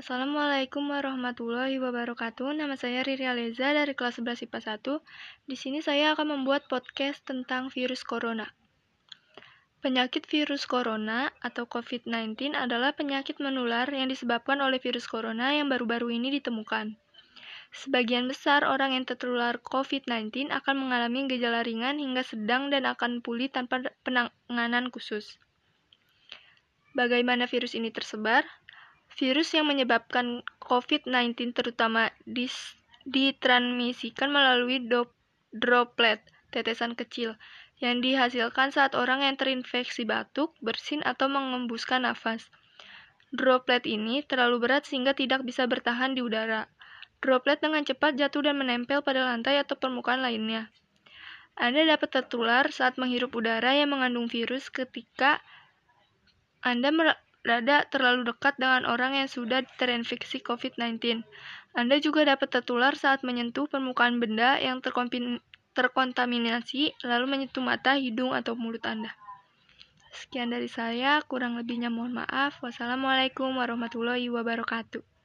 Assalamualaikum warahmatullahi wabarakatuh. Nama saya Riri Aleza dari kelas 11 IPA 1. Di sini saya akan membuat podcast tentang virus corona. Penyakit virus corona atau COVID-19 adalah penyakit menular yang disebabkan oleh virus corona yang baru-baru ini ditemukan. Sebagian besar orang yang tertular COVID-19 akan mengalami gejala ringan hingga sedang dan akan pulih tanpa penanganan khusus. Bagaimana virus ini tersebar? Virus yang menyebabkan COVID-19 terutama dis ditransmisikan melalui droplet, tetesan kecil, yang dihasilkan saat orang yang terinfeksi batuk, bersin, atau mengembuskan nafas. Droplet ini terlalu berat sehingga tidak bisa bertahan di udara. Droplet dengan cepat jatuh dan menempel pada lantai atau permukaan lainnya. Anda dapat tertular saat menghirup udara yang mengandung virus ketika Anda berada terlalu dekat dengan orang yang sudah terinfeksi COVID-19. Anda juga dapat tertular saat menyentuh permukaan benda yang terkontaminasi, lalu menyentuh mata, hidung, atau mulut Anda. Sekian dari saya, kurang lebihnya mohon maaf. Wassalamualaikum warahmatullahi wabarakatuh.